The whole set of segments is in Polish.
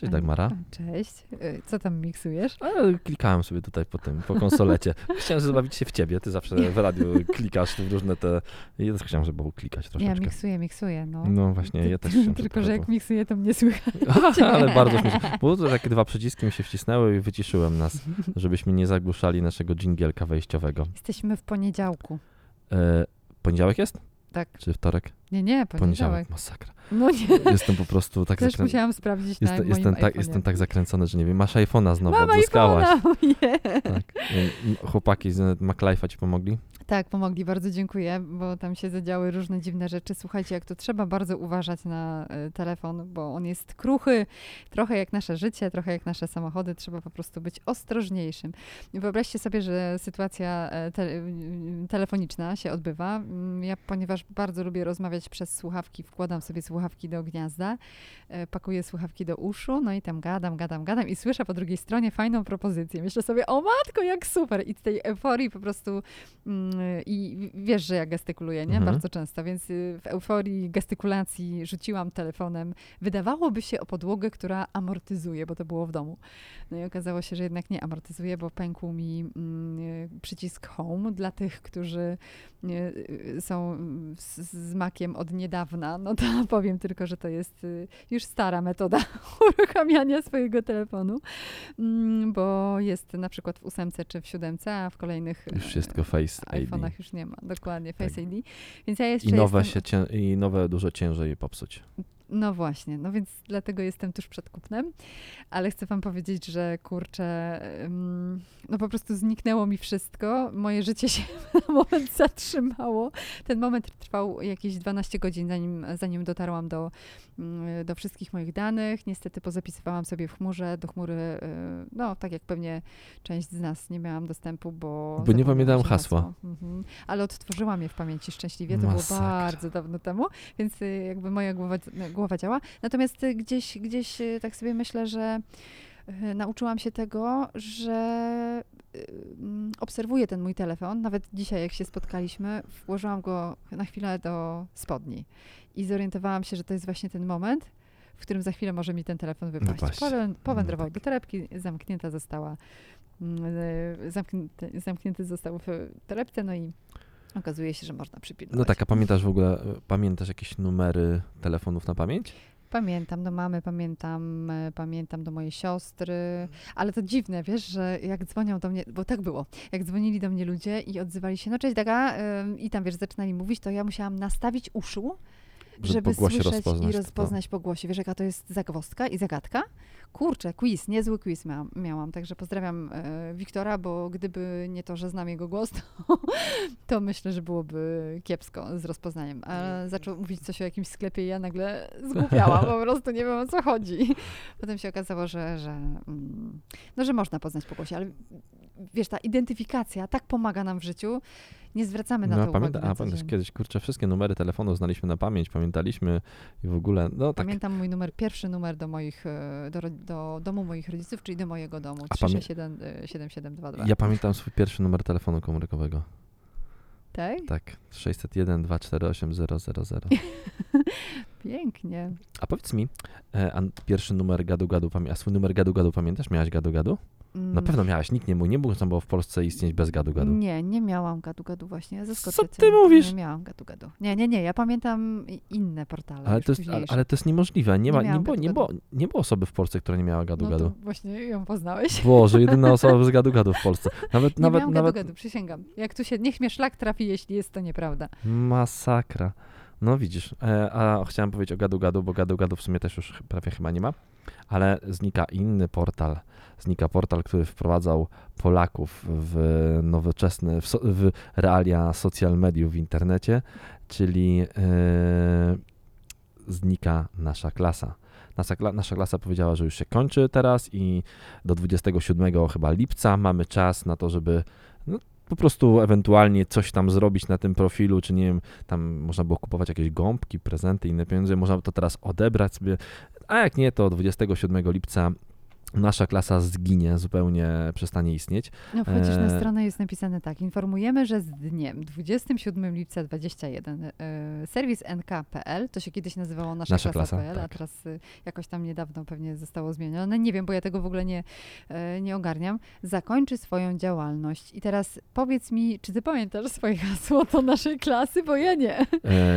Cześć Dagmara. Cześć. Y, Co tam miksujesz? A, klikałem sobie tutaj po tym, po konsolecie. Chciałem zabawić się w ciebie, ty zawsze w radiu klikasz w różne te... Ja też chciałem, żeby było klikać Ja troszeczkę. miksuję, miksuję, no. No właśnie, ja też chciałem Tylko, że jak miksuję, to mnie słychać. Ale bardzo śmieszne. Bo to takie dwa przyciski mi się wcisnęły i wyciszyłem nas, żebyśmy nie zagłuszali naszego dżingielka wejściowego. Jesteśmy w poniedziałku. E, poniedziałek jest? Tak. Czy wtorek? Nie, nie, poniedziałek. Masakra. No nie, Jestem po prostu tak też zakrę... musiałam sprawdzić na Jestem, moim jestem, tak, jestem tak zakręcony, że nie wiem, masz iPhone'a znowu, Mam odzyskałaś. iPhone'a. Tak. Chłopaki z MacLife'a ci pomogli? Tak, pomogli, bardzo dziękuję, bo tam się zadziały różne dziwne rzeczy. Słuchajcie, jak to trzeba bardzo uważać na y, telefon, bo on jest kruchy, trochę jak nasze życie, trochę jak nasze samochody, trzeba po prostu być ostrożniejszym. Wyobraźcie sobie, że sytuacja e, te, y, telefoniczna się odbywa. Mm, Ja, ponieważ bardzo lubię rozmawiać przez słuchawki, wkładam sobie słuchawki do gniazda, e, pakuję słuchawki do uszu, no i tam gadam, gadam, gadam i słyszę po drugiej stronie fajną propozycję. Myślę sobie, o matko, jak super! I z tej euforii po prostu Mm, I wiesz, że ja gestykuluję, nie? Mhm. Bardzo często, więc y, w euforii gestykulacji rzuciłam telefonem. Wydawałoby się o podłogę, która amortyzuje, bo to było w domu. No i okazało się, że jednak nie amortyzuje, bo pękł mi mm, y, przycisk home dla tych, którzy y, y, są z, z makiem od niedawna. No to powiem tylko, że to jest y, już stara metoda uruchamiania swojego telefonu, mm, bo jest na przykład w ósemce czy w siódemce, a w kolejnych Już wszystko Face ID. iPhone'ach już nie ma, dokładnie, Tak. Face ID. Więc ja jeszcze I nowe, jestem, się cię, I nowe dużo ciężej je popsuć. No właśnie, no więc dlatego jestem tuż przed kupnem, ale chcę wam powiedzieć, że kurczę, no po prostu zniknęło mi wszystko, moje życie się na moment zatrzymało. Ten moment trwał jakieś 12 godzin, zanim, zanim dotarłam do, mm, do wszystkich moich danych. Niestety pozapisywałam sobie w chmurze, do chmury, y, no tak jak pewnie część z nas nie miałam dostępu, bo... Bo nie się hasła. Mhm. Ale odtworzyłam je w pamięci szczęśliwie, to było Masakra. bardzo dawno temu, więc y, jakby moja głowa, głowa działa. Natomiast y, gdzieś, gdzieś y, tak sobie myślę, że y, nauczyłam się tego, że obserwuję ten mój telefon. Nawet dzisiaj, jak się spotkaliśmy, włożyłam go na chwilę do spodni i zorientowałam się, że to jest właśnie ten moment, w którym za chwilę może mi ten telefon wypaść. Wypaść. Powę- Powędrował No tak. do torebki, zamknięta została, mm, zamknięty, zamknięty został w torebce, no i okazuje się, że można przypilnować. No tak, a pamiętasz w ogóle, pamiętasz jakieś numery telefonów na pamięć? Pamiętam do mamy, pamiętam, e, pamiętam do mojej siostry, ale to dziwne, wiesz, że jak dzwonią do mnie, bo tak było, jak dzwonili do mnie ludzie i odzywali się, no cześć Daga, i tam, wiesz, zaczynali mówić, to ja musiałam nastawić uszu, żeby, po głosie słyszeć rozpoznać i to. rozpoznać po głosie. Wiesz, jaka to jest zagwozdka i zagadka? Kurczę, quiz, niezły quiz miałam, miałam. także pozdrawiam e, Wiktora, bo gdyby nie to, że znam jego głos, to, to myślę, że byłoby kiepsko z rozpoznaniem. Ale zaczął mówić coś o jakimś sklepie i ja nagle zgłupiałam, po prostu nie wiem o co chodzi. Potem się okazało, że, że, mm, no, że można poznać po głosie, ale wiesz, ta identyfikacja tak pomaga nam w życiu, nie zwracamy na No, to pamięta, uwagi a pamiętasz kiedyś, kurczę, wszystkie numery telefonu znaliśmy na pamięć, pamiętaliśmy i w ogóle, no tak. Pamiętam mój numer, pierwszy numer do moich, e, do, do domu moich rodziców, czyli do mojego domu, A pamię- 367 e, 7722. Ja pamiętam swój pierwszy numer telefonu komórkowego. Tak? Tak, 601 248 000. Pięknie. A powiedz mi, e, pierwszy numer gadu gadu, a swój numer gadu gadu pamiętasz? Miałaś gadu gadu? Na Mm, pewno miałaś, nikt nie mógł, nie mógł było w Polsce istnieć bez gadu gadu. Nie, nie miałam gadu-gadu właśnie. Ja zaskoczę Co cię. ty mówisz? Nie miałam gadu-gadu. Nie, nie, nie. Ja pamiętam inne portale. Ale to, jest, ale, to jest niemożliwe. Nie, Nie ma, nie, miałam było, nie, było, nie było osoby w Polsce, która nie miała gadu No gadu. to właśnie ją poznałeś. Boże, jedyna osoba z gadu gadu w Polsce. Nawet, Nie nawet, miałam nawet gadu-gadu, przysięgam. Jak tu się, niech mnie szlak trafi, jeśli jest to nieprawda. masakra. No widzisz, e, a chciałem powiedzieć o gadu gadu, bo gadu gadu w sumie też już prawie chyba nie ma, ale znika inny portal. Znika portal, który wprowadzał Polaków w nowoczesne, w, so, w realia social mediów w internecie, czyli e, znika nasza klasa. Nasza, nasza klasa powiedziała, że już się kończy teraz i do 27 chyba lipca mamy czas na to, żeby po prostu ewentualnie coś tam zrobić na tym profilu, czy nie wiem, tam można było kupować jakieś gąbki, prezenty, inne pieniądze, można to teraz odebrać sobie, a jak nie, to 27 lipca nasza klasa zginie, zupełnie przestanie istnieć. No wchodzisz na E, stronę, jest napisane tak. Informujemy, że z dniem 27 lipca 21 e, serwis nk.pl, to się kiedyś nazywało nasza, Nasza klasa, klasa.pl, a tak. teraz y, jakoś tam niedawno pewnie zostało zmienione. Nie wiem, bo ja tego w ogóle nie, e, nie ogarniam. Zakończy swoją działalność. I teraz powiedz mi, czy ty pamiętasz swoje hasło do naszej klasy, bo ja nie.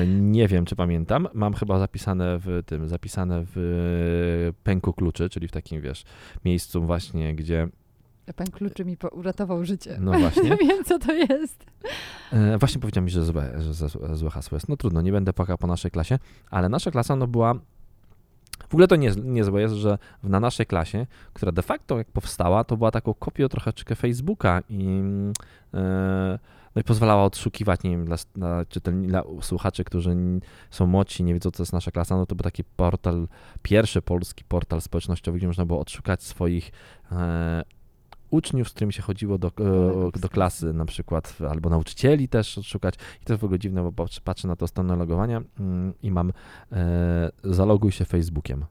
Nie wiem, czy pamiętam. Mam chyba zapisane w tym, zapisane w pęku kluczy, czyli w takim, wiesz, miejscu właśnie, gdzie, Pan kluczy mi uratował życie. no właśnie, Ja wiem, co to jest. e, właśnie powiedział mi, że złe, że złe, hasło jest. No trudno, nie będę płakał po naszej klasie, ale nasza klasa, no była, w ogóle to nie, niezłe jest, że na naszej klasie, która de facto jak powstała, to była taką kopią troszeczkę Facebooka i e, no i pozwalała odszukiwać, nie wiem, dla, dla, czytelni, dla słuchaczy, którzy są młodsi, nie wiedzą, co jest nasza klasa, no to był taki portal, pierwszy polski portal społecznościowy, gdzie można było odszukać swoich e, uczniów, z którymi się chodziło do, e, do klasy na przykład, albo nauczycieli też odszukać. I to jest w ogóle dziwne, bo patrzę, na to stronę logowania mm, i mam e, zaloguj się Facebookiem.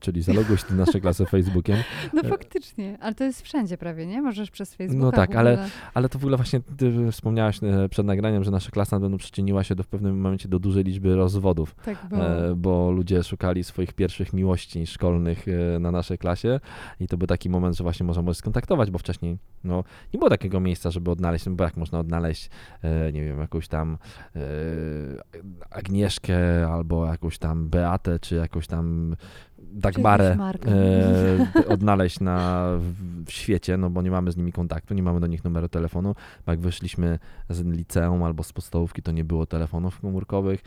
Czyli zaloguj się do naszej klasy Facebookiem. No faktycznie, ale to jest wszędzie prawie, nie? Możesz przez Facebooka. No tak, ale- Ale to w ogóle właśnie ty wspomniałaś e, przed nagraniem, że nasza klasa na pewno przyczyniła się do w pewnym momencie do dużej liczby rozwodów. Tak, bo... e, bo ludzie szukali swoich pierwszych miłości szkolnych e, na naszej klasie i to był taki moment, że właśnie można było skontaktować, bo wcześniej no, nie było takiego miejsca, żeby odnaleźć, no bo jak można odnaleźć, nie wiem, jakąś tam Agnieszkę albo jakąś tam Beatę, czy jakąś tam Dagmarę e, odnaleźć na, w, w świecie, no bo nie mamy z nimi kontaktu, nie mamy do nich numeru telefonu, bo jak wyszliśmy z liceum albo z podstawówki, to nie było telefonów komórkowych,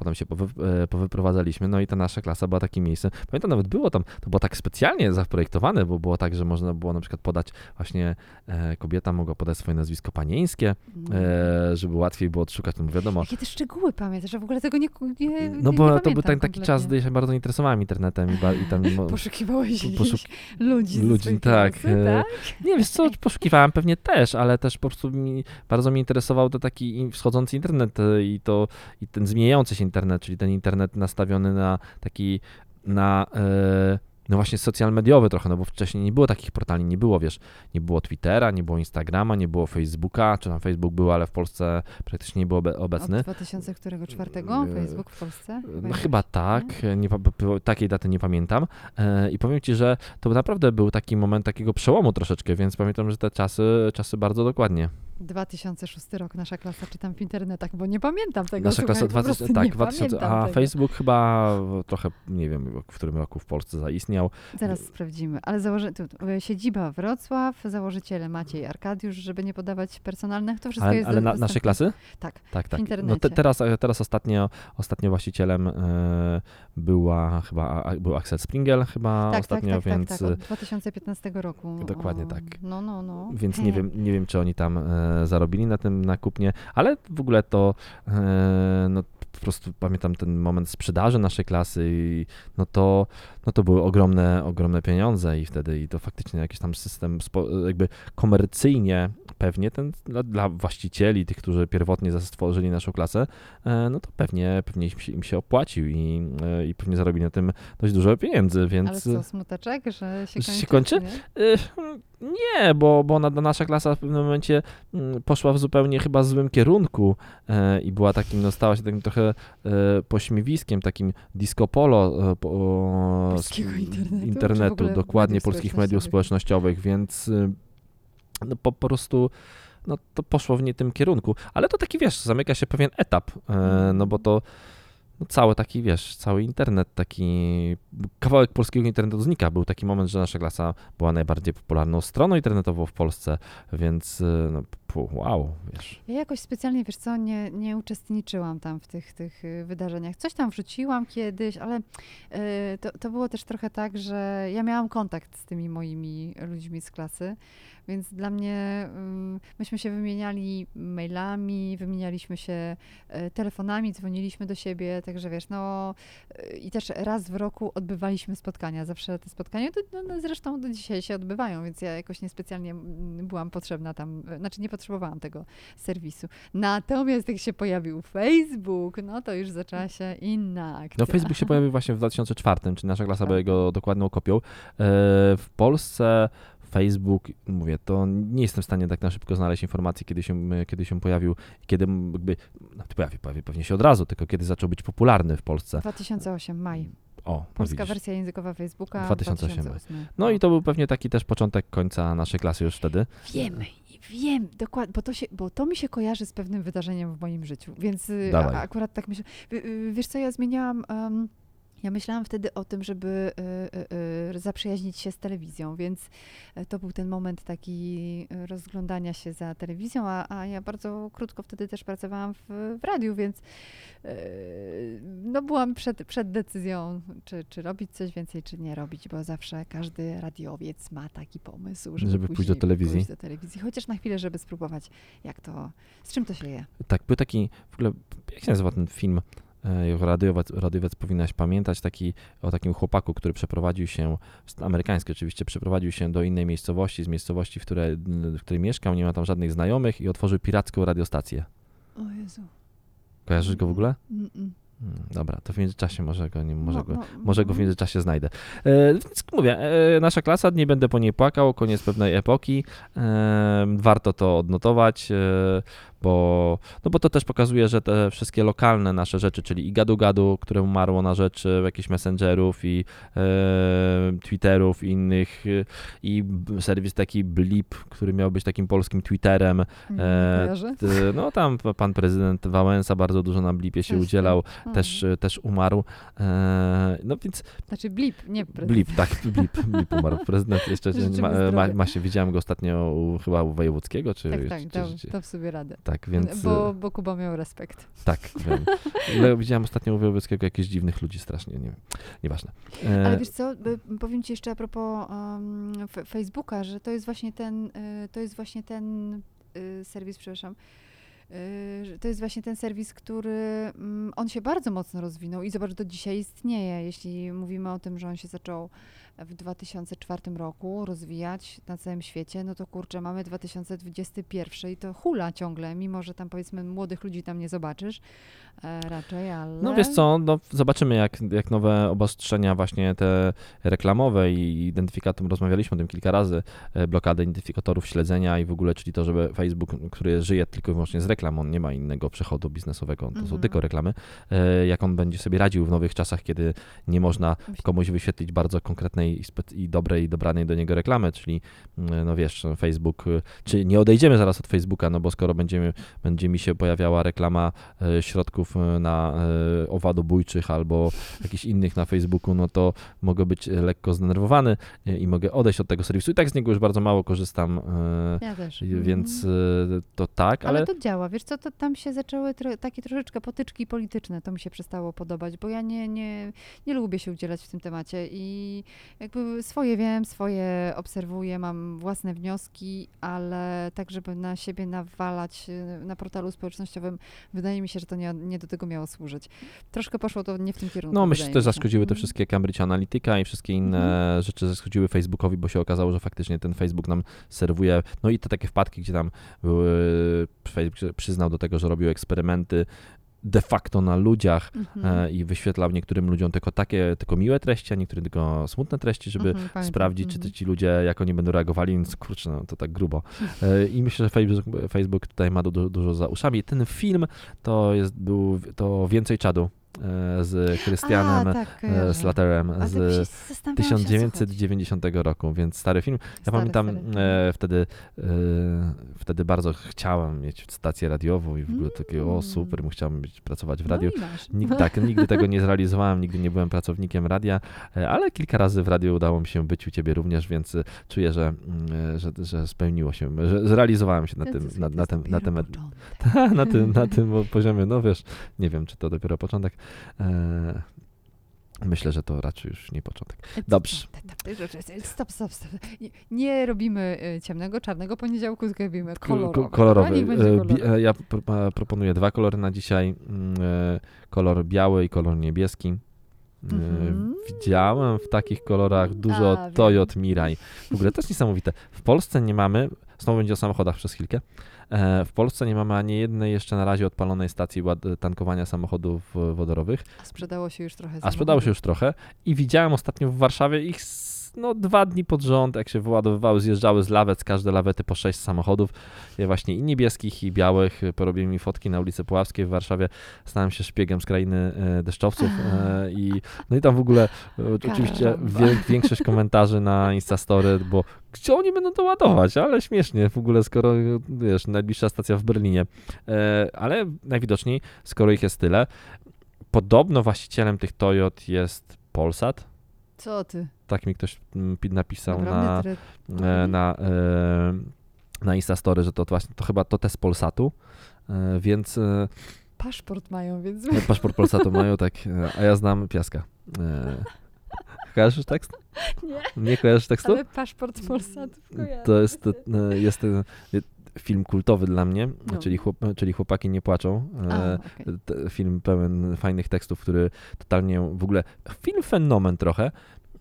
potem się powy, e, powyprowadzaliśmy, no i ta nasza klasa była takim miejscem, pamiętam nawet było tam, to było tak specjalnie zaprojektowane, bo było tak, że można było na przykład podać właśnie, e, kobieta mogła podać swoje nazwisko panieńskie, e, żeby łatwiej było odszukać, no bo wiadomo, Jakie te szczegóły pamiętasz, że w ogóle tego nie nie, no bo nie to był ten, taki czas, gdy się bardzo interesowałem internetem i, ba, i tam... Poszukiwałeś poszuk- ludzi ludzi, tak, klasy, e, tak? Nie, wiesz co, poszukiwałem pewnie też, ale też po prostu mi, bardzo mnie interesował to taki wschodzący internet e, i to i ten zmieniający się internet, czyli ten internet nastawiony na taki, na e, no właśnie social mediowy trochę, no bo wcześniej nie było takich portali, nie było, wiesz, nie było Twittera, nie było Instagrama, nie było Facebooka, czy tam Facebook był, ale w Polsce praktycznie nie był obe- obecny. Od 2004 E, Facebook w Polsce? No Pamiętasz? chyba tak, nie, pa- takiej daty nie pamiętam. E, I powiem ci, że to naprawdę był taki moment takiego przełomu troszeczkę, więc pamiętam, że te czasy, czasy bardzo dokładnie. 2006 rok, nasza klasa, czytam w internetach, bo nie pamiętam tego. Nasza klasa po 2000, prostu tak, nie 2000, pamiętam a tego. Facebook chyba trochę, nie wiem, w którym roku w Polsce zaistniał. Zaraz sprawdzimy, ale założy... tu, e, siedziba Wrocław, założyciele Maciej Arkadiusz, żeby nie podawać personalnych, to wszystko Ale, jest ale na, naszej klasy? Tak, Tak, tak. No internecie. te, teraz, teraz ostatnio, ostatnio właścicielem e, była chyba, a- był Axel Springel chyba tak, ostatnio, tak, tak, więc... tak, tak, od 2015 roku. Dokładnie tak. No, no, no. Więc nie wiem, nie wiem, czy oni tam e, zarobili na tym nakupnie, ale w ogóle to e, no, po prostu pamiętam ten moment sprzedaży naszej klasy i no to, no to były ogromne, ogromne pieniądze i wtedy i to faktycznie jakiś tam system jakby komercyjnie pewnie ten dla, dla właścicieli, tych, którzy pierwotnie stworzyli naszą klasę, e, no to pewnie, pewnie im się, im się opłacił i, e, i pewnie zarobili na tym dość dużo pieniędzy, więc... Ale co, smuteczek, że się Że kończy? się kończy? Nie? Bo, bo na, nasza klasa w pewnym momencie mm, poszła w zupełnie chyba złym kierunku e, i była takim, no stała się takim trochę e, pośmiewiskiem, takim disco polo e, po, Polskiego internetu, internetu, dokładnie, polskich mediów społecznościowych? więc no, po, po prostu no, to poszło w nie tym kierunku. Ale to taki, wiesz, zamyka się pewien etap, e, no bo to no, cały taki, wiesz, cały internet, taki kawałek polskiego internetu znika. Był taki moment, że nasza klasa była najbardziej popularną stroną internetową w Polsce, więc y, no, wow, wiesz. Ja jakoś specjalnie, wiesz co, nie, nie uczestniczyłam tam w tych, tych y, wydarzeniach. Coś tam wrzuciłam kiedyś, ale y, to, to było też trochę tak, że ja miałam kontakt z tymi moimi ludźmi z klasy, więc dla mnie ym, myśmy się wymieniali mailami, wymienialiśmy się y, telefonami, dzwoniliśmy do siebie, także wiesz, no i też raz w roku odbywaliśmy spotkania. Zawsze te spotkania, to, no, no, zresztą do dzisiaj się odbywają, więc ja jakoś niespecjalnie byłam potrzebna tam, znaczy nie potrzebowałam tego serwisu. Natomiast jak się pojawił Facebook, no to już zaczęła się inna akcja. No Facebook się pojawił właśnie w 2004, czyli nasza klasa Tak. była jego dokładną kopią. E, W Polsce Facebook, mówię, to nie jestem w stanie tak na szybko znaleźć informacji, kiedy się, kiedy się pojawił, kiedy jakby, no, pojawił, pojawił pewnie się od razu, tylko kiedy zaczął być popularny w Polsce. 2008, maj. O, no Polska wersja językowa Facebooka. 2008. 2008. No i to był pewnie taki też początek końca naszej klasy już wtedy. Wiem, wiem, dokładnie, bo to, się, bo to mi się kojarzy z pewnym wydarzeniem w moim życiu, więc y, a, akurat tak myślę. W- y, Wiesz co, ja zmieniałam... em, ja myślałam wtedy o tym, żeby y, y, y, zaprzyjaźnić się z telewizją, więc e, to był ten moment taki y, rozglądania się za telewizją, a, a ja bardzo krótko wtedy też pracowałam w, w radiu, więc y, no byłam przed, przed decyzją, czy, czy robić coś więcej, czy nie robić, bo zawsze każdy radiowiec ma taki pomysł, żeby, Żeby pójść do telewizji. Pójść do telewizji, chociaż na chwilę, żeby spróbować, jak to, z czym to się je. Tak, był taki, w ogóle, jak się nazywa ten film? E, jako Radiowiec, radiowiec powinnaś pamiętać taki, o takim chłopaku, który przeprowadził się, amerykański oczywiście, przeprowadził się do innej miejscowości, z miejscowości, w, które, w której mieszkał, nie ma tam żadnych znajomych i otworzył piracką radiostację. O Jezu. Kojarzysz go w ogóle? Mm-mm. Hmm, dobra, to w międzyczasie może go, nie, może No, go, no, może go w no. międzyczasie znajdę. E, więc mówię, e, nasza klasa, nie będę po niej płakał, koniec pewnej epoki. E, warto to odnotować, e, bo, no bo to też pokazuje, że te wszystkie lokalne nasze rzeczy, czyli i gadu-gadu, które umarło na rzecz e, jakichś messengerów i e, Twitterów i innych, e, i serwis taki Blip, który miał być takim polskim Twitterem. E. T- No tam pan prezydent Wałęsa bardzo dużo na Blipie się Też, udzielał, O, też, też umarł. E, No więc Znaczy blip, nie prezydent. Blip, tak, Blip, Blip umarł. Prezydent jeszcze ma, ma, ma się, widziałem go ostatnio u, chyba u Wojewódzkiego, czy, Tak, tak, czy, dał, dał sobie radę. Tak, więc Bo, bo Kuba miał respekt. tak, wiem. Ale widziałem ostatnio u Wojewódzkiego jakichś dziwnych ludzi strasznie, nie wiem, nieważne. E, Ale wiesz co, powiem ci jeszcze a propos um, Facebooka, że to jest właśnie ten, y, to jest właśnie ten y, serwis, przepraszam, y, to jest właśnie ten serwis, który mm, on się bardzo mocno rozwinął i zobacz, do dzisiaj istnieje. Jeśli mówimy o tym, że on się zaczął w 2004 roku rozwijać na całym świecie, no to kurczę, mamy 2021 i to hula ciągle, mimo że tam powiedzmy młodych ludzi tam nie zobaczysz raczej, ale... No wiesz co, no, zobaczymy jak, jak nowe obostrzenia właśnie te reklamowe i identyfikator, rozmawialiśmy o tym kilka razy, e, blokady identyfikatorów śledzenia i w ogóle, czyli to, żeby Facebook, który żyje tylko i wyłącznie z reklam, on nie ma innego przychodu biznesowego, to są Mhm. tylko reklamy, e, jak on będzie sobie radził w nowych czasach, kiedy nie można komuś wyświetlić bardzo konkretnej i, dobrej, dobranej do niego reklamy, czyli mm, no wiesz, Facebook, czy nie odejdziemy zaraz od Facebooka, no bo skoro będziemy, będzie mi się pojawiała reklama e, środków e, na e, owadobójczych albo jakichś innych na Facebooku, no to mogę być e, lekko zdenerwowany i mogę odejść od tego serwisu. I tak z niego już bardzo mało korzystam, Ja też. więc Mhm. e, to tak, Ale, ale to działa. Wiesz co, to tam się zaczęły tro, takie troszeczkę potyczki polityczne. To mi się przestało podobać, bo ja nie, nie, nie lubię się udzielać w tym temacie i jakby swoje wiem, swoje obserwuję, mam własne wnioski, ale tak, żeby na siebie nawalać na portalu społecznościowym, wydaje mi się, że to nie, nie do tego miało służyć. Troszkę poszło to nie w tym kierunku. No, myślę, że też zaszkodziły te Mhm. wszystkie Cambridge Analytica i wszystkie inne Mhm. rzeczy zaszkodziły Facebookowi, bo się okazało, że faktycznie ten Facebook nam serwuje, no i te takie wpadki, gdzie tam były, Facebook przyznał do tego, że robił eksperymenty de facto na ludziach Mhm. e, i wyświetlał niektórym ludziom tylko takie, tylko miłe treści, a niektórym tylko smutne treści, żeby Mhm, sprawdzić, czy Mhm. ci ludzie, jak oni będą reagowali, więc kurczę, no to tak grubo. E, I myślę, że Facebook, Facebook tutaj ma dużo, dużo za uszami. Ten film to jest, był, to Więcej Czadu z Christianem A, tak, e. Slaterem z się zastanawiałam się, o co chodzi. 1990 roku, więc stary film. Ja Stary, pamiętam stary. e, wtedy, e, wtedy bardzo chciałem mieć stację radiową i w ogóle takie, o Mm. super, chciałem być, pracować w radiu. No i masz. Nigdy, tak, nigdy tego nie zrealizowałem, nigdy nie byłem pracownikiem radia, e, ale kilka razy w radiu udało mi się być u ciebie również, więc e, czuję, że, mm, e, że, że spełniło się, że zrealizowałem się na tym, na, na, jest tym, na, tym, na, tym, na tym poziomie, no wiesz, nie wiem, czy to dopiero początek. E, Myślę, że to raczej już nie początek. Dobrze. Stop, stop, stop. Nie, nie robimy y, ciemnego, czarnego poniedziałku, tylko robimy kolorowy. kolorowy. E, kolorowy. e, Ja pro- e, proponuję dwa kolory na dzisiaj. Mm, e, Kolor biały i kolor niebieski. E, Mhm. Widziałem w takich kolorach dużo A. Toyot Mirai. W ogóle też niesamowite. W Polsce nie mamy, znowu będzie o samochodach przez chwilkę, e, w Polsce nie mamy ani jednej jeszcze na razie odpalonej stacji tankowania samochodów e, wodorowych. A sprzedało się już trochę A sprzedało się już trochę i widziałem ostatnio w Warszawie ich no, dwa dni pod rząd, jak się wyładowywały, zjeżdżały z lawet, z każde lawety po sześć samochodów, właśnie i niebieskich, i białych. Porobiły mi fotki na ulicy Puławskiej w Warszawie. Stałem się szpiegiem z krainy e, deszczowców e, i no i tam w ogóle e, oczywiście większość komentarzy na Instastory, bo gdzie oni będą to ładować, ale śmiesznie w ogóle, skoro wiesz, najbliższa stacja w Berlinie. Ale najwidoczniej, skoro ich jest tyle, podobno właścicielem tych Toyot jest Polsat. Co ty? Tak mi ktoś mm, pi- napisał na, e, na, e, na Instastory, że to właśnie, to chyba to te z Polsatu, e, więc Paszport mają, więc... paszport Polsatu mają, tak, a ja znam Piaska. Kojarzysz tekst? Nie, Nie kojarzysz tekstu? ale paszport Polsatów kojarzę. To jest, jest film kultowy dla mnie, No. czyli, chłop, czyli Chłopaki nie płaczą. A, E, te- film pełen fajnych tekstów, który totalnie w ogóle film fenomen trochę.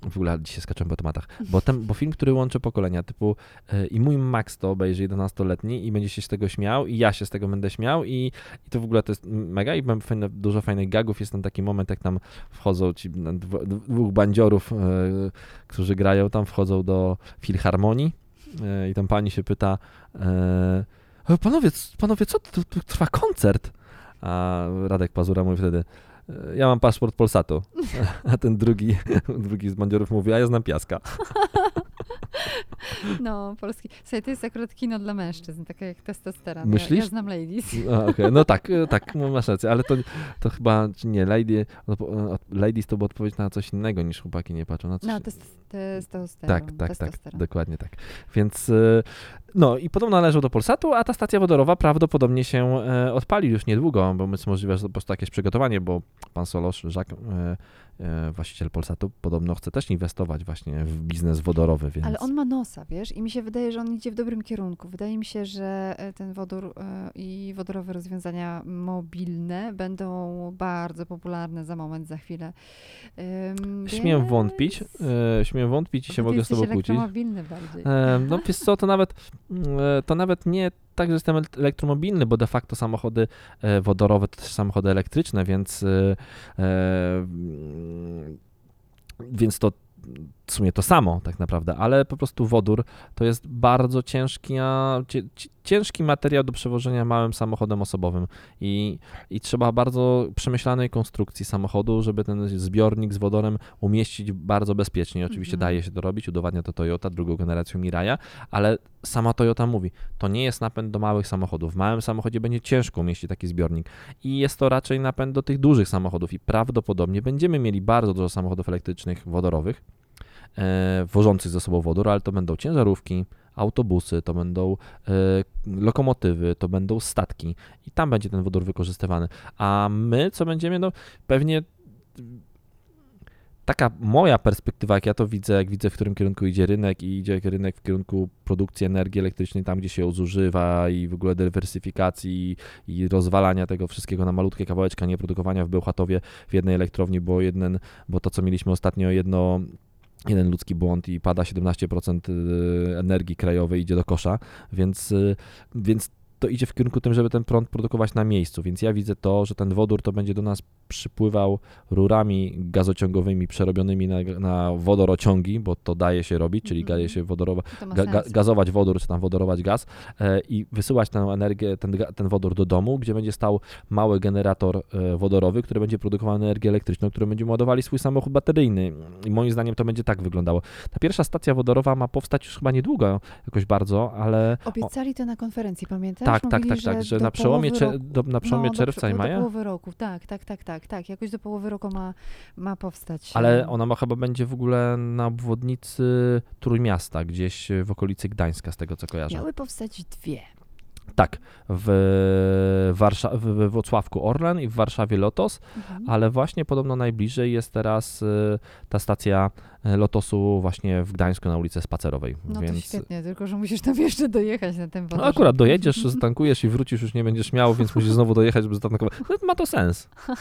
W ogóle dzisiaj skaczemy po tematach, bo, ten, bo film, który łączy pokolenia, typu e, i mój Max to obejrzy 11-letni i będzie się z tego śmiał i ja się z tego będę śmiał i, i to w ogóle to jest mega i mam fajne, dużo fajnych gagów, jest tam taki moment, jak tam wchodzą ci dwóch bandziorów, e, którzy grają tam, wchodzą do filharmonii i tam pani się pyta e, panowie, c- panowie, co tu, trwa koncert? A Radek Pazura mówi wtedy, "E, ja mam paszport Polsatu. A ten drugi, drugi z bandziorów mówi, a ja znam Piaska. No, polski. Słuchaj, to jest akurat kino dla mężczyzn, takie jak testosteron. Ja, Myślisz? ja znam ladies. A, okej, No tak, tak, no masz rację, ale to, to chyba, czy nie, lady, ladies to była odpowiedź na coś innego niż chłopaki nie patrzą. Na coś, No, test, testosteron. tak, tak, tak, dokładnie tak. Więc, e, no i podobno należą do Polsatu, a ta stacja wodorowa prawdopodobnie się e, odpali już niedługo, bo jest możliwe, że to po prostu jakieś przygotowanie, bo pan Solosz, Jacques, e, e, właściciel Polsatu, podobno chce też inwestować właśnie w biznes wodorowy, więc... Ale on ma wiesz, i mi się wydaje, że on idzie w dobrym kierunku. Wydaje mi się, że e, ten wodór e, i wodorowe rozwiązania mobilne będą bardzo popularne za moment, za chwilę. Śmiem więc- wątpić, e, śmiem wątpić i się ty mogę z tobą kłócić. elektromobilny bardziej. E, No wiesz co, to nawet, mm, to nawet nie tak, że jestem el- elektromobilny, bo de facto samochody wodorowe to też samochody elektryczne, więc e, mm, więc to w sumie to samo tak naprawdę, ale po prostu wodór to jest bardzo ciężki, ciężki materiał do przewożenia małym samochodem osobowym i, i trzeba bardzo przemyślanej konstrukcji samochodu, żeby ten zbiornik z wodorem umieścić bardzo bezpiecznie. Oczywiście Mhm. daje się to robić, udowadnia to Toyota, drugą generacją Miraja, ale sama Toyota mówi, to nie jest napęd do małych samochodów. W małym samochodzie będzie ciężko umieścić taki zbiornik i jest to raczej napęd do tych dużych samochodów i prawdopodobnie będziemy mieli bardzo dużo samochodów elektrycznych, wodorowych, wożących ze sobą wodór, ale to będą ciężarówki, autobusy, to będą e, lokomotywy, to będą statki i tam będzie ten wodór wykorzystywany. A my co będziemy? No pewnie taka moja perspektywa, jak ja to widzę, jak widzę, w którym kierunku idzie rynek i idzie rynek w kierunku produkcji energii elektrycznej, tam gdzie się ją zużywa i w ogóle dywersyfikacji i rozwalania tego wszystkiego na malutkie kawałeczka, nie produkowania w Bełchatowie w jednej elektrowni, bo jeden, bo to co mieliśmy ostatnio, jedno jeden ludzki błąd i pada 17% y, energii krajowej idzie do kosza, więc, y, więc to idzie w kierunku tym, żeby ten prąd produkować na miejscu, więc ja widzę to, że ten wodór to będzie do nas przypływał rurami gazociągowymi przerobionymi na, na wodorociągi, bo to daje się robić, czyli Mhm. daje się wodorowa, ga, gazować wodór, czy tam wodorować gaz e, i wysyłać tę energię, ten, ten wodór do domu, gdzie będzie stał mały generator e, wodorowy, który będzie produkował energię elektryczną, którą będziemy ładowali swój samochód bateryjny. I moim zdaniem to będzie tak wyglądało. Ta pierwsza stacja wodorowa ma powstać już chyba niedługo, jakoś bardzo, ale Obiecali to na konferencji, pamiętasz? Tak, tak, tak, tak, że do na przełomie, do, na przełomie no, czerwca do, i Do maja, połowy roku, tak, tak, tak, tak, tak. Jakoś do połowy roku ma, ma powstać. ale e, ona ma chyba będzie w ogóle na obwodnicy Trójmiasta, gdzieś w okolicy Gdańska, z tego co kojarzę. Miały powstać dwie. Tak, w, Warsza- w Orlen i w Warszawie Lotos, Mhm. ale właśnie podobno najbliżej jest teraz y, ta stacja Lotosu właśnie w Gdańsku na ulicy Spacerowej. No to więc świetnie, tylko że musisz tam jeszcze dojechać na ten no akurat dojedziesz, zatankujesz i wrócisz, już nie będziesz miał, więc musisz znowu dojechać, żeby zatankować. No, ma to sens.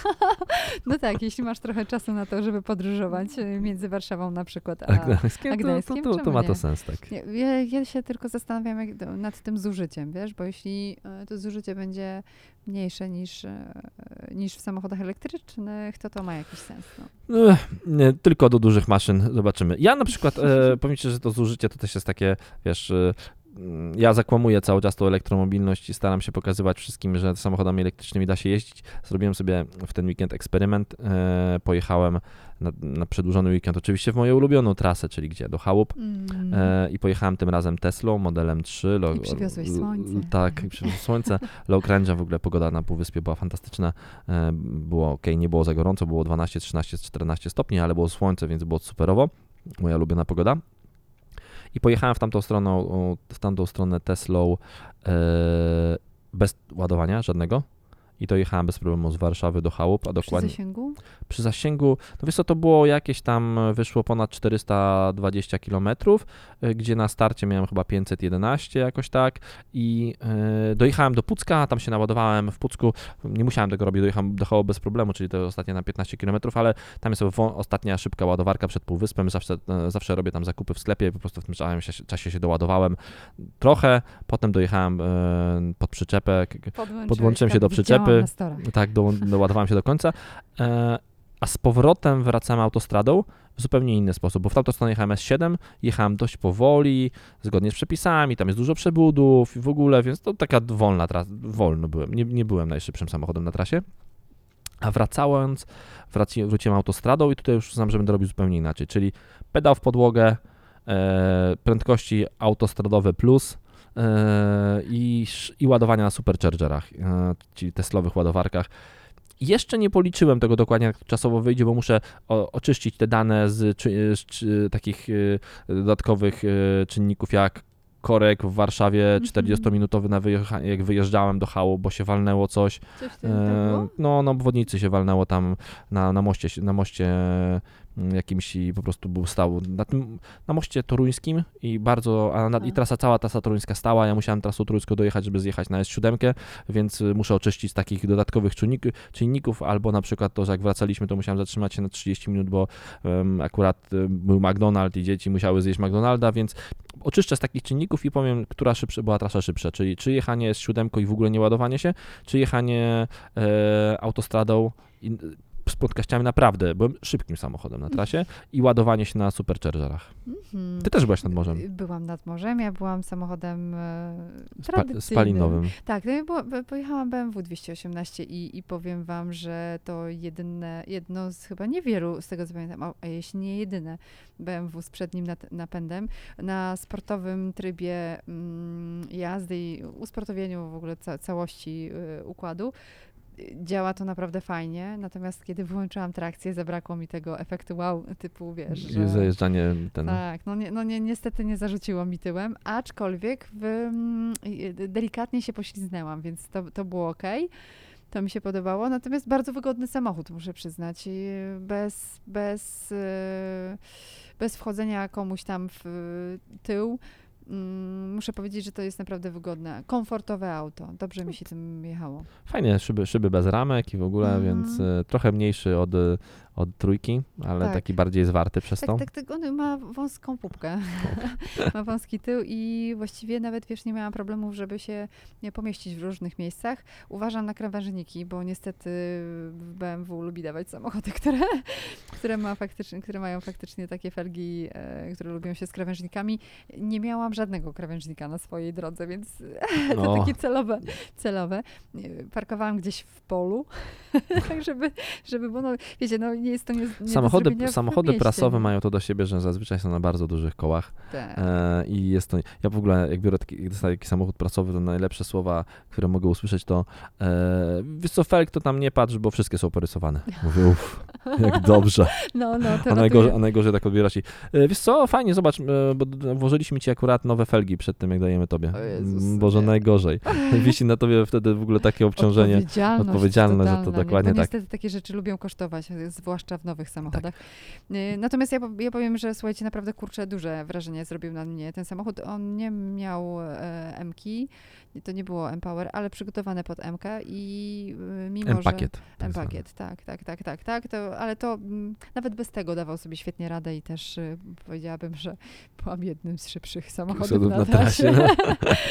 No tak, jeśli masz trochę czasu na to, żeby podróżować y, między Warszawą na przykład, a... Gdańskiem, a to, Gdańskiem? to, to, to Czemu ma to sens, tak. Nie, Ja, ja się tylko zastanawiam jak, nad tym zużyciem, wiesz, bo jeśli e, to zużycie będzie mniejsze niż, e, niż w samochodach elektrycznych, to to ma jakiś sens. No. Nie, tylko do dużych maszyn zobaczymy. Ja na przykład, e, powiem ci, że to zużycie to też jest takie, wiesz, e, ja zakłamuję cały czas tą elektromobilność i staram się pokazywać wszystkim, że samochodami elektrycznymi da się jeździć. Zrobiłem sobie w ten weekend eksperyment. E, pojechałem na, na przedłużony weekend oczywiście w moją ulubioną trasę, czyli gdzie? Do chałup. Mm. E, I pojechałem tym razem Teslą, modelem 3. Lo, I przywiozłeś słońce. Tak, i przywiozłem słońce. Low range, w ogóle pogoda na Półwyspie była fantastyczna. E, było ok, nie było za gorąco, było 12, 13, 14 stopni, ale było słońce, więc było superowo. Moja ulubiona pogoda. I pojechałem w tamtą stronę, w tamtą stronę Teslą e, bez ładowania żadnego. I to jechałem bez problemu z Warszawy do chałup, a Przy dokładnie zasięgu? przy zasięgu, no wiesz co, to było jakieś tam, wyszło ponad 420 km, gdzie na starcie miałem chyba 511 jakoś tak i y, dojechałem do Pucka, tam się naładowałem w Pucku, nie musiałem tego robić, dojechałem do Hoło bez problemu, czyli to ostatnie na 15 km, ale tam jest ostatnia szybka ładowarka przed Półwyspem, zawsze, e, zawsze robię tam zakupy w sklepie, po prostu w tym czasie, czasie się doładowałem trochę, potem dojechałem e, pod przyczepę, Podłączyłem się tak, do przyczepy. tak, do, doładowałem się do końca. A z powrotem wracałem autostradą w zupełnie inny sposób, bo w tamtą stronę jechałem S7, jechałem dość powoli, zgodnie z przepisami, tam jest dużo przebudów i w ogóle, więc to taka wolna trasa, wolno byłem, nie, nie byłem najszybszym samochodem na trasie. A wracając, wraci, wróciłem autostradą i tutaj już znam, że będę robił zupełnie inaczej, czyli pedał w podłogę, e, prędkości autostradowe plus, e, i, i ładowania na superchargerach, e, czyli Teslowych ładowarkach. Jeszcze nie policzyłem tego dokładnie, jak czasowo wyjdzie, bo muszę o, oczyścić te dane z, czy, z takich e, dodatkowych e, czynników jak korek w Warszawie Mhm. 40-minutowy na wyjecha- jak wyjeżdżałem do hału, bo się walnęło coś. Coś E? No, na obwodnicy się walnęło tam na, na moście, na moście jakimś i po prostu był stał na, tym, na moście toruńskim i bardzo, a na, i A. trasa, cała trasa toruńska stała, ja musiałem trasą toruńską dojechać, żeby zjechać na S7, więc muszę oczyścić z takich dodatkowych czynnik, czynników, albo na przykład to, że jak wracaliśmy, to musiałem zatrzymać się na 30 minut, bo em, akurat był McDonald's i dzieci musiały zjeść McDonalda, więc oczyszczę z takich czynników i powiem, która szybsza, była trasa szybsza, czyli czy jechanie z siódemką i w ogóle nie ładowanie się, czy jechanie e, autostradą i, z prędkościami naprawdę, byłem szybkim samochodem na trasie i ładowanie się na superchargerach. Mhm. Ty też byłaś nad morzem, Byłam nad morzem, ja byłam samochodem e, spa, tradycyjnym. spalinowym. Tak, no pojechałam BMW 218 i, i powiem wam, że to jedyne, jedno z chyba niewielu, z tego co pamiętam, a, jeśli nie jedyne BMW z przednim napędem na sportowym trybie mm, jazdy i usportowieniu w ogóle ca- całości y, układu. Działa to naprawdę fajnie, natomiast kiedy wyłączyłam trakcję, zabrakło mi tego efektu wow, typu wiesz, że... Zajeżdżanie ten... Tak, no, nie, no nie, niestety nie zarzuciło mi tyłem, aczkolwiek w, mm, y, delikatnie się pośliznęłam, więc to, to było ok. To mi się podobało, natomiast bardzo wygodny samochód, muszę przyznać. I bez, bez, y, bez wchodzenia komuś tam w tył. Mm, Muszę powiedzieć, że to jest naprawdę wygodne, komfortowe auto. Dobrze mi się tym jechało. Fajnie, szyby, szyby bez ramek i w ogóle, Mhm. więc e, trochę mniejszy od, od trójki, ale Tak. taki bardziej zwarty przez to. Tak, tak, tak, on ma wąską pupkę. ma wąski tył i właściwie nawet, wiesz, nie miałam problemów, żeby się nie pomieścić w różnych miejscach. Uważam na krawężniki, bo niestety w BMW lubi dawać samochody, które, które, ma faktycznie, które mają faktycznie takie felgi, e, które lubią się z krawężnikami. Nie miałam żadnego krawężnika na swojej drodze, więc to O. takie celowe. celowe. E, Parkowałam gdzieś w polu, tak żeby, żeby, bo no, wiecie, no nie nie jest to nie, nie Samochody, do samochody prasowe mają to do siebie, że zazwyczaj są na bardzo dużych kołach Tak. e, i jest to, ja w ogóle jak biorę taki, dostaję taki samochód prasowy, to najlepsze słowa, które mogę usłyszeć to e, wiesz co, felk to tam nie patrz, bo wszystkie są porysowane. Mówię, uff, jak dobrze. No, no, to A najgorzej, a najgorzej tak odbierasz i e, wiesz co, fajnie, zobacz, e, bo włożyliśmy ci akurat nowe felgi przed tym, jak dajemy tobie. Jezus, Mm, Boże, nie. najgorzej. Wisi na tobie wtedy w ogóle takie obciążenie. Odpowiedzialność, odpowiedzialność za to, dokładnie Bo tak. niestety takie rzeczy lubią kosztować, zwłaszcza w nowych samochodach. Y, Natomiast ja, ja powiem, że słuchajcie, naprawdę kurczę, duże wrażenie zrobił na mnie ten samochód. On nie miał e, M-ki, to nie było M-Power, ale przygotowane pod M i y, mimo, że... M-pakiet. tak zwany. M-pakiet, tak, tak, tak, tak, tak, to, ale to mm, nawet bez tego dawał sobie świetnie radę i też y, powiedziałabym, że byłam jednym z szybszych samochodów na, na trasie, trasie,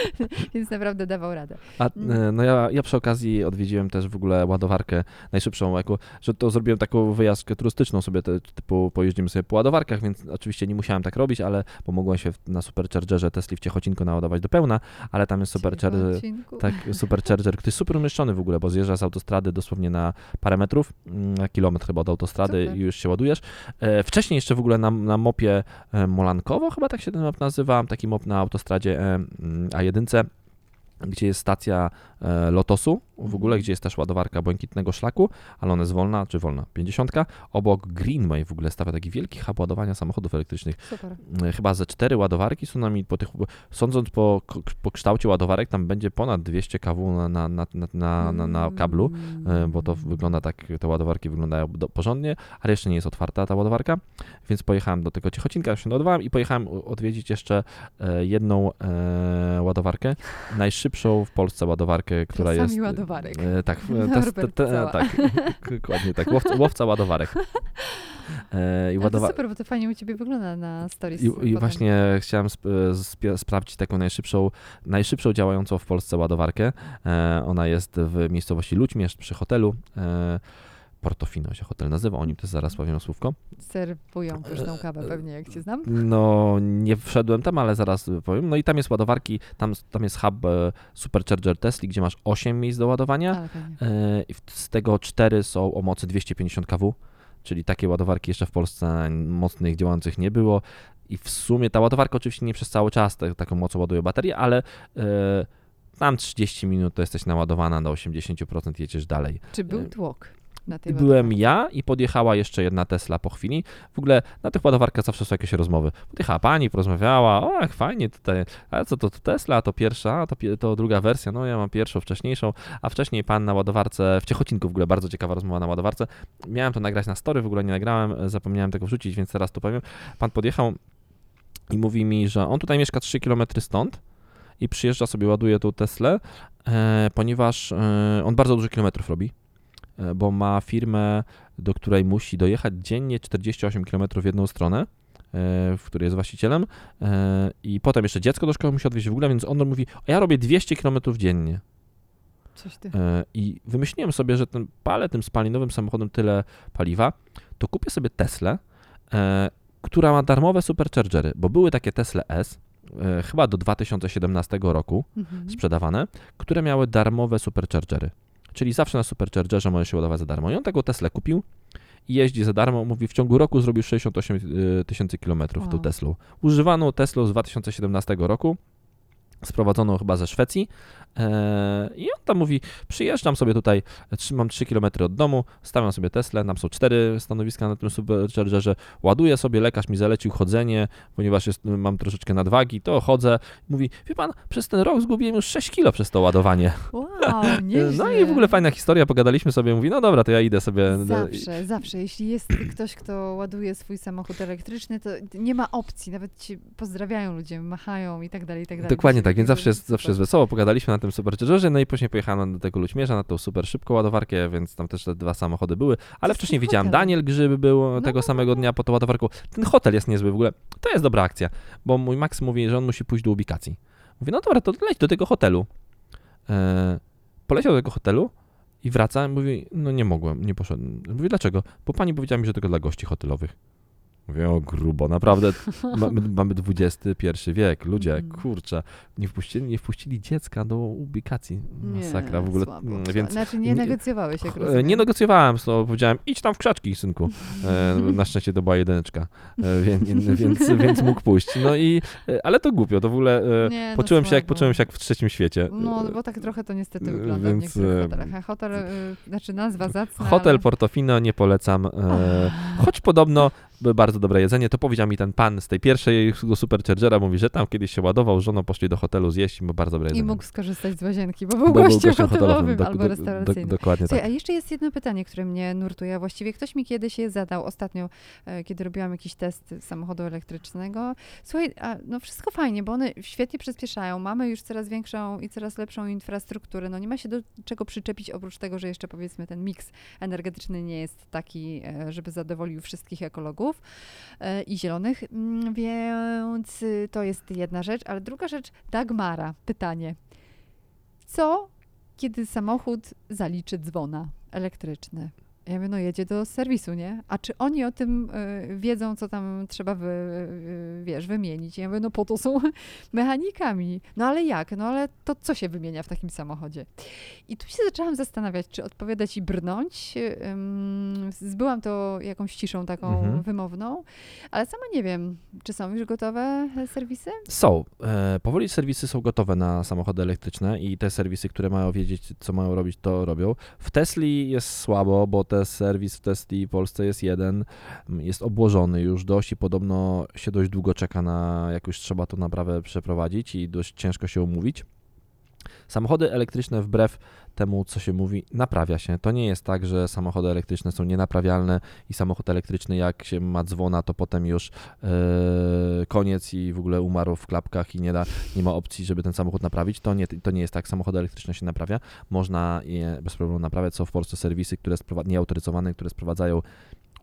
więc naprawdę dawał radę. A Mm. e, no ja, ja przy okazji odwiedziłem też w ogóle ładowarkę najszybszą, jako, że to zrobiłem taką wyjazdkę turystyczną sobie, te, typu pojeździmy sobie po ładowarkach, więc oczywiście nie musiałem tak robić, ale pomogłem się w, na Superchargerze Tesli w Ciechocinku naładować do pełna, ale tam jest Supercharger, tak, Supercharger, który jest super umieszczony w ogóle, bo zjeżdża z autostrady dosłownie na parę metrów, mm, na kilometr chyba od autostrady Super. i już się ładujesz. E, wcześniej jeszcze w ogóle na, na mopie e, Molankowo, chyba tak się ten mop nazywa, taki mop na autostradzie e, mm, A1, gdzie jest stacja Lotosu, w ogóle, gdzie jest też ładowarka błękitnego szlaku, ale ona jest wolna, czy wolna, 50. Obok Greenway w ogóle stawia taki wielki hub ładowania samochodów elektrycznych. Super. E, Chyba ze cztery ładowarki są nami po tych, sądząc po, po kształcie ładowarek, tam będzie ponad 200 kW na, na, na, na, na, na, kablu, e, bo to wygląda tak, te ładowarki wyglądają do, porządnie, ale jeszcze nie jest otwarta ta ładowarka, więc pojechałem do tego Ciechocinka, się doładowałem i pojechałem odwiedzić jeszcze e, jedną e, ładowarkę, najszybszą w Polsce ładowarkę, która Czasami jest... ładowarek. E, tak, w- te, te, te, tak, dokładnie tak, łowca, łowca ładowarek. E, I Ale to ładowa- super, bo to fajnie u ciebie wygląda na stories. i, I właśnie chciałem sp- spie- sprawdzić taką najszybszą, najszybszą działającą w Polsce ładowarkę. E, ona jest w miejscowości Ludźmierz przy hotelu. E, Portofino się hotel nazywa, o nim też zaraz powiem słówko. Serwują pyszną kawę pewnie, jak cię znam. No, nie wszedłem tam, ale zaraz powiem. No i tam jest ładowarki, tam, tam jest hub e, Supercharger Tesla, gdzie masz 8 miejsc do ładowania. E, z tego 4 są o mocy 250 kW, czyli takie ładowarki jeszcze w Polsce mocnych, działających nie było. I w sumie ta ładowarka oczywiście nie przez cały czas te, taką mocą ładuje baterię, ale e, tam 30 minut to jesteś naładowana do 80% jedziesz dalej. Czy był e, tłok Byłem ja i podjechała jeszcze jedna Tesla po chwili. W ogóle na tych ładowarkach zawsze są jakieś rozmowy. Podjechała pani, porozmawiała, o jak fajnie tutaj, a co to, to Tesla, to pierwsza, a to, to druga wersja, no ja mam pierwszą, wcześniejszą, a wcześniej pan na ładowarce, w Ciechocinku w ogóle bardzo ciekawa rozmowa na ładowarce. Miałem to nagrać na story, w ogóle nie nagrałem, zapomniałem tego wrzucić, więc teraz tu powiem. Pan podjechał i mówi mi, że on tutaj mieszka 3 km stąd i przyjeżdża sobie, ładuje tą Teslę, e, ponieważ e, on bardzo dużo kilometrów robi, bo ma firmę, do której musi dojechać dziennie 48 km w jedną stronę, e, w której jest właścicielem e, i potem jeszcze dziecko do szkoły musi odwieźć w ogóle, więc on mówi, a ja robię 200 km dziennie. Coś ty. E, I wymyśliłem sobie, że ten palę tym spalinowym samochodem tyle paliwa, to kupię sobie Teslę, e, która ma darmowe superchargery, bo były takie Tesla S, e, chyba do 2017 roku Mhm. sprzedawane, które miały darmowe superchargery. Czyli zawsze na superchargerze możesz się ładować za darmo. I on taką Teslę kupił i jeździ za darmo. Mówi, w ciągu roku zrobił 68 y, tysięcy kilometrów tą Wow. Teslą. Używaną Teslą z 2017 roku, sprowadzoną chyba ze Szwecji. E, I on tam mówi, przyjeżdżam sobie tutaj, trzymam 3 km od domu, stawiam sobie Teslę, tam są cztery stanowiska na tym superchargerze, ładuję sobie, lekarz mi zalecił chodzenie, ponieważ jest, mam troszeczkę nadwagi, to chodzę. Mówi, wie pan, przez ten rok zgubiłem już 6 kilo przez to ładowanie. Wow, nieźle. No i w ogóle fajna historia, pogadaliśmy sobie, mówi, no dobra, to ja idę sobie. Zawsze, zawsze. Jeśli jest ktoś, kto ładuje swój samochód elektryczny, to nie ma opcji. Nawet ci pozdrawiają ludzie, machają i tak dalej, i tak dalej. Dokładnie tak, więc zawsze jest, zawsze jest wesoło. Pogadaliśmy na tym superchargerze, no i później pojechałem do tego Lućmierza, na tą super szybką ładowarkę, więc tam też te dwa samochody były. Ale wcześniej widziałem. Daniel Grzyby był No, tego no, samego no. dnia po tą ładowarką. Ten hotel jest niezły w ogóle. To jest dobra akcja, bo mój Max mówi, że on musi pójść do ubikacji. Mówię, no dobra, to leć do tego hotelu. Eee, poleciał do tego hotelu i wraca i mówi, no nie mogłem, nie poszedłem. Mówię, dlaczego? Bo pani powiedziała mi, że tylko dla gości hotelowych. Mówię, o grubo, naprawdę mamy, mamy XXI wiek, ludzie, Mhm. kurczę, nie wpuścili, nie wpuścili dziecka do ubikacji, Nie, masakra w ogóle, Słabo, Mm, więc Znaczy nie nie- negocjowałeś, jak rozumiem. nie negocjowałem, to powiedziałem, idź tam w krzaczki, synku, e, na szczęście to była jedyneczka, e, więc, więc, więc mógł pójść, no i, e, ale to głupio, to w ogóle Nie, no poczułem się jak, poczułem się jak w trzecim świecie. No, E, bo tak trochę to niestety wygląda więc, w niektórych hotelach. A hotel, znaczy nazwa zacna, Hotel ale... Portofino nie polecam, choć podobno bardzo dobre jedzenie. To powiedział mi ten pan z tej pierwszej Superchargera, mówi, że tam kiedyś się ładował, żoną poszli do hotelu zjeść i ma bardzo dobre I jedzenie. mógł skorzystać z łazienki, bo był Bo był gościem gościem hotelowym dok- albo dok- restauracyjnym. dok- Dokładnie Słuchaj, tak. a jeszcze jest jedno pytanie, które mnie nurtuje. a Właściwie ktoś mi kiedyś je zadał ostatnio, e, kiedy robiłam jakiś test samochodu elektrycznego. Słuchaj, a, no wszystko fajnie, bo one świetnie przyspieszają. Mamy już coraz większą i coraz lepszą infrastrukturę. No nie ma się do czego przyczepić, oprócz tego, że jeszcze powiedzmy ten miks energetyczny nie jest taki, e, żeby zadowolił wszystkich ekologów e, i zielonych. Mm, Więc y, to jest jedna rzecz. Ale druga rzecz, Dagmara, pytanie. Co, kiedy samochód zaliczy dzwona elektryczny? Ja mówię, no jedzie do serwisu, nie? A czy oni o tym y, wiedzą, co tam trzeba, wy, y, wiesz, wymienić? Ja mówię, no po to są mechanikami. No ale jak? No ale to co się wymienia w takim samochodzie? I tu się zaczęłam zastanawiać, czy odpowiadać i brnąć. Ym, Zbyłam to jakąś ciszą taką Mhm. wymowną, ale sama nie wiem, czy są już gotowe serwisy? Są. E, powoli serwisy są gotowe na samochody elektryczne i te serwisy, które mają wiedzieć, co mają robić, to robią. W Tesli jest słabo, bo serwis w Tesli w Polsce jest jeden, jest obłożony już dość i podobno się dość długo czeka na, jak już trzeba to naprawę przeprowadzić i dość ciężko się umówić. Samochody elektryczne wbrew temu, co się mówi, naprawia się. To nie jest tak, że samochody elektryczne są nienaprawialne i samochód elektryczny, jak się ma dzwona, to potem już e, koniec i w ogóle umarł w klapkach i nie, da, nie ma opcji, żeby ten samochód naprawić. To nie, to nie jest tak. Samochody elektryczne się naprawia. Można je bez problemu naprawiać. Są w Polsce serwisy, które nieautoryzowane, które sprowadzają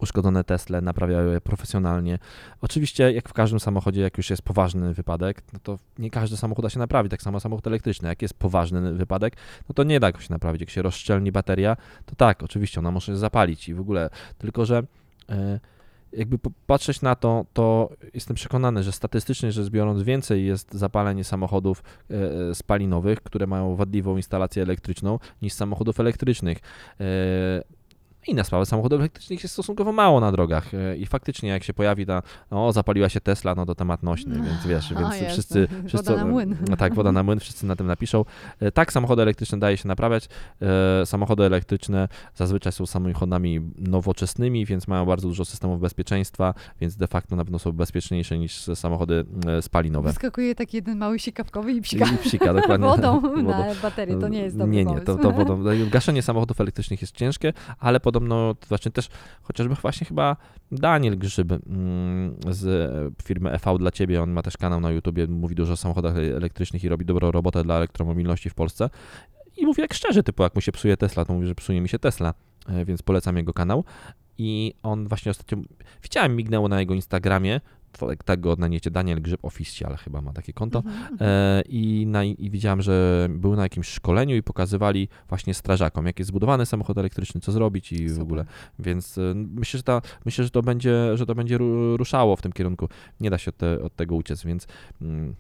uszkodzone Tesle, naprawiają je profesjonalnie. Oczywiście, jak w każdym samochodzie, jak już jest poważny wypadek, no to nie każdy samochód da się naprawi, tak samo samochód elektryczny. Jak jest poważny wypadek, no to nie da go się naprawić. Jak się rozszczelni bateria, to tak, oczywiście ona może się zapalić i w ogóle, tylko że e, jakby patrzeć na to, to jestem przekonany, że statystycznie rzecz biorąc więcej jest zapalenie samochodów e, e, spalinowych, które mają wadliwą instalację elektryczną, niż samochodów elektrycznych. E, Inna sprawa, samochodów elektrycznych jest stosunkowo mało na drogach e, i faktycznie jak się pojawi ta, o zapaliła się Tesla, no to temat nośny, więc wiesz, A, więc jasne. wszyscy, Woda wszyscy na młyn. No tak, woda na młyn, wszyscy na tym napiszą. E, Tak, samochody elektryczne daje się naprawiać. E, Samochody elektryczne zazwyczaj są samochodami nowoczesnymi, więc mają bardzo dużo systemów bezpieczeństwa, więc de facto na pewno są bezpieczniejsze niż samochody spalinowe. Wyskakuje taki jeden mały sikawkowy i psika. I psika, dokładnie. Wodą na baterię, to nie jest dobry Nie, nie, to, to wodą. Gaszenie samochodów elektrycznych jest ciężkie, ale podobno, to znaczy też, chociażby właśnie chyba Daniel Grzyb mm, z firmy EV dla Ciebie, on ma też kanał na YouTubie, mówi dużo o samochodach elektrycznych i robi dobrą robotę dla elektromobilności w Polsce. I mówi jak szczerze, typu jak mu się psuje Tesla, to mówi, że psuje mi się Tesla, e, więc polecam jego kanał. I on właśnie ostatnio, widziałem, mignęło na jego Instagramie, to- tak go odnajdziecie, Daniel Grzyb Official chyba ma takie konto. Mhm, mhm. E, i, na, I widziałem, że był na jakimś szkoleniu i pokazywali właśnie strażakom, jak jest zbudowany samochód elektryczny, co zrobić i w Super. ogóle. Więc e, myślę, że, ta, myślę, że to będzie, że to będzie ru- ruszało w tym kierunku. Nie da się od, te, od tego uciec, więc mm,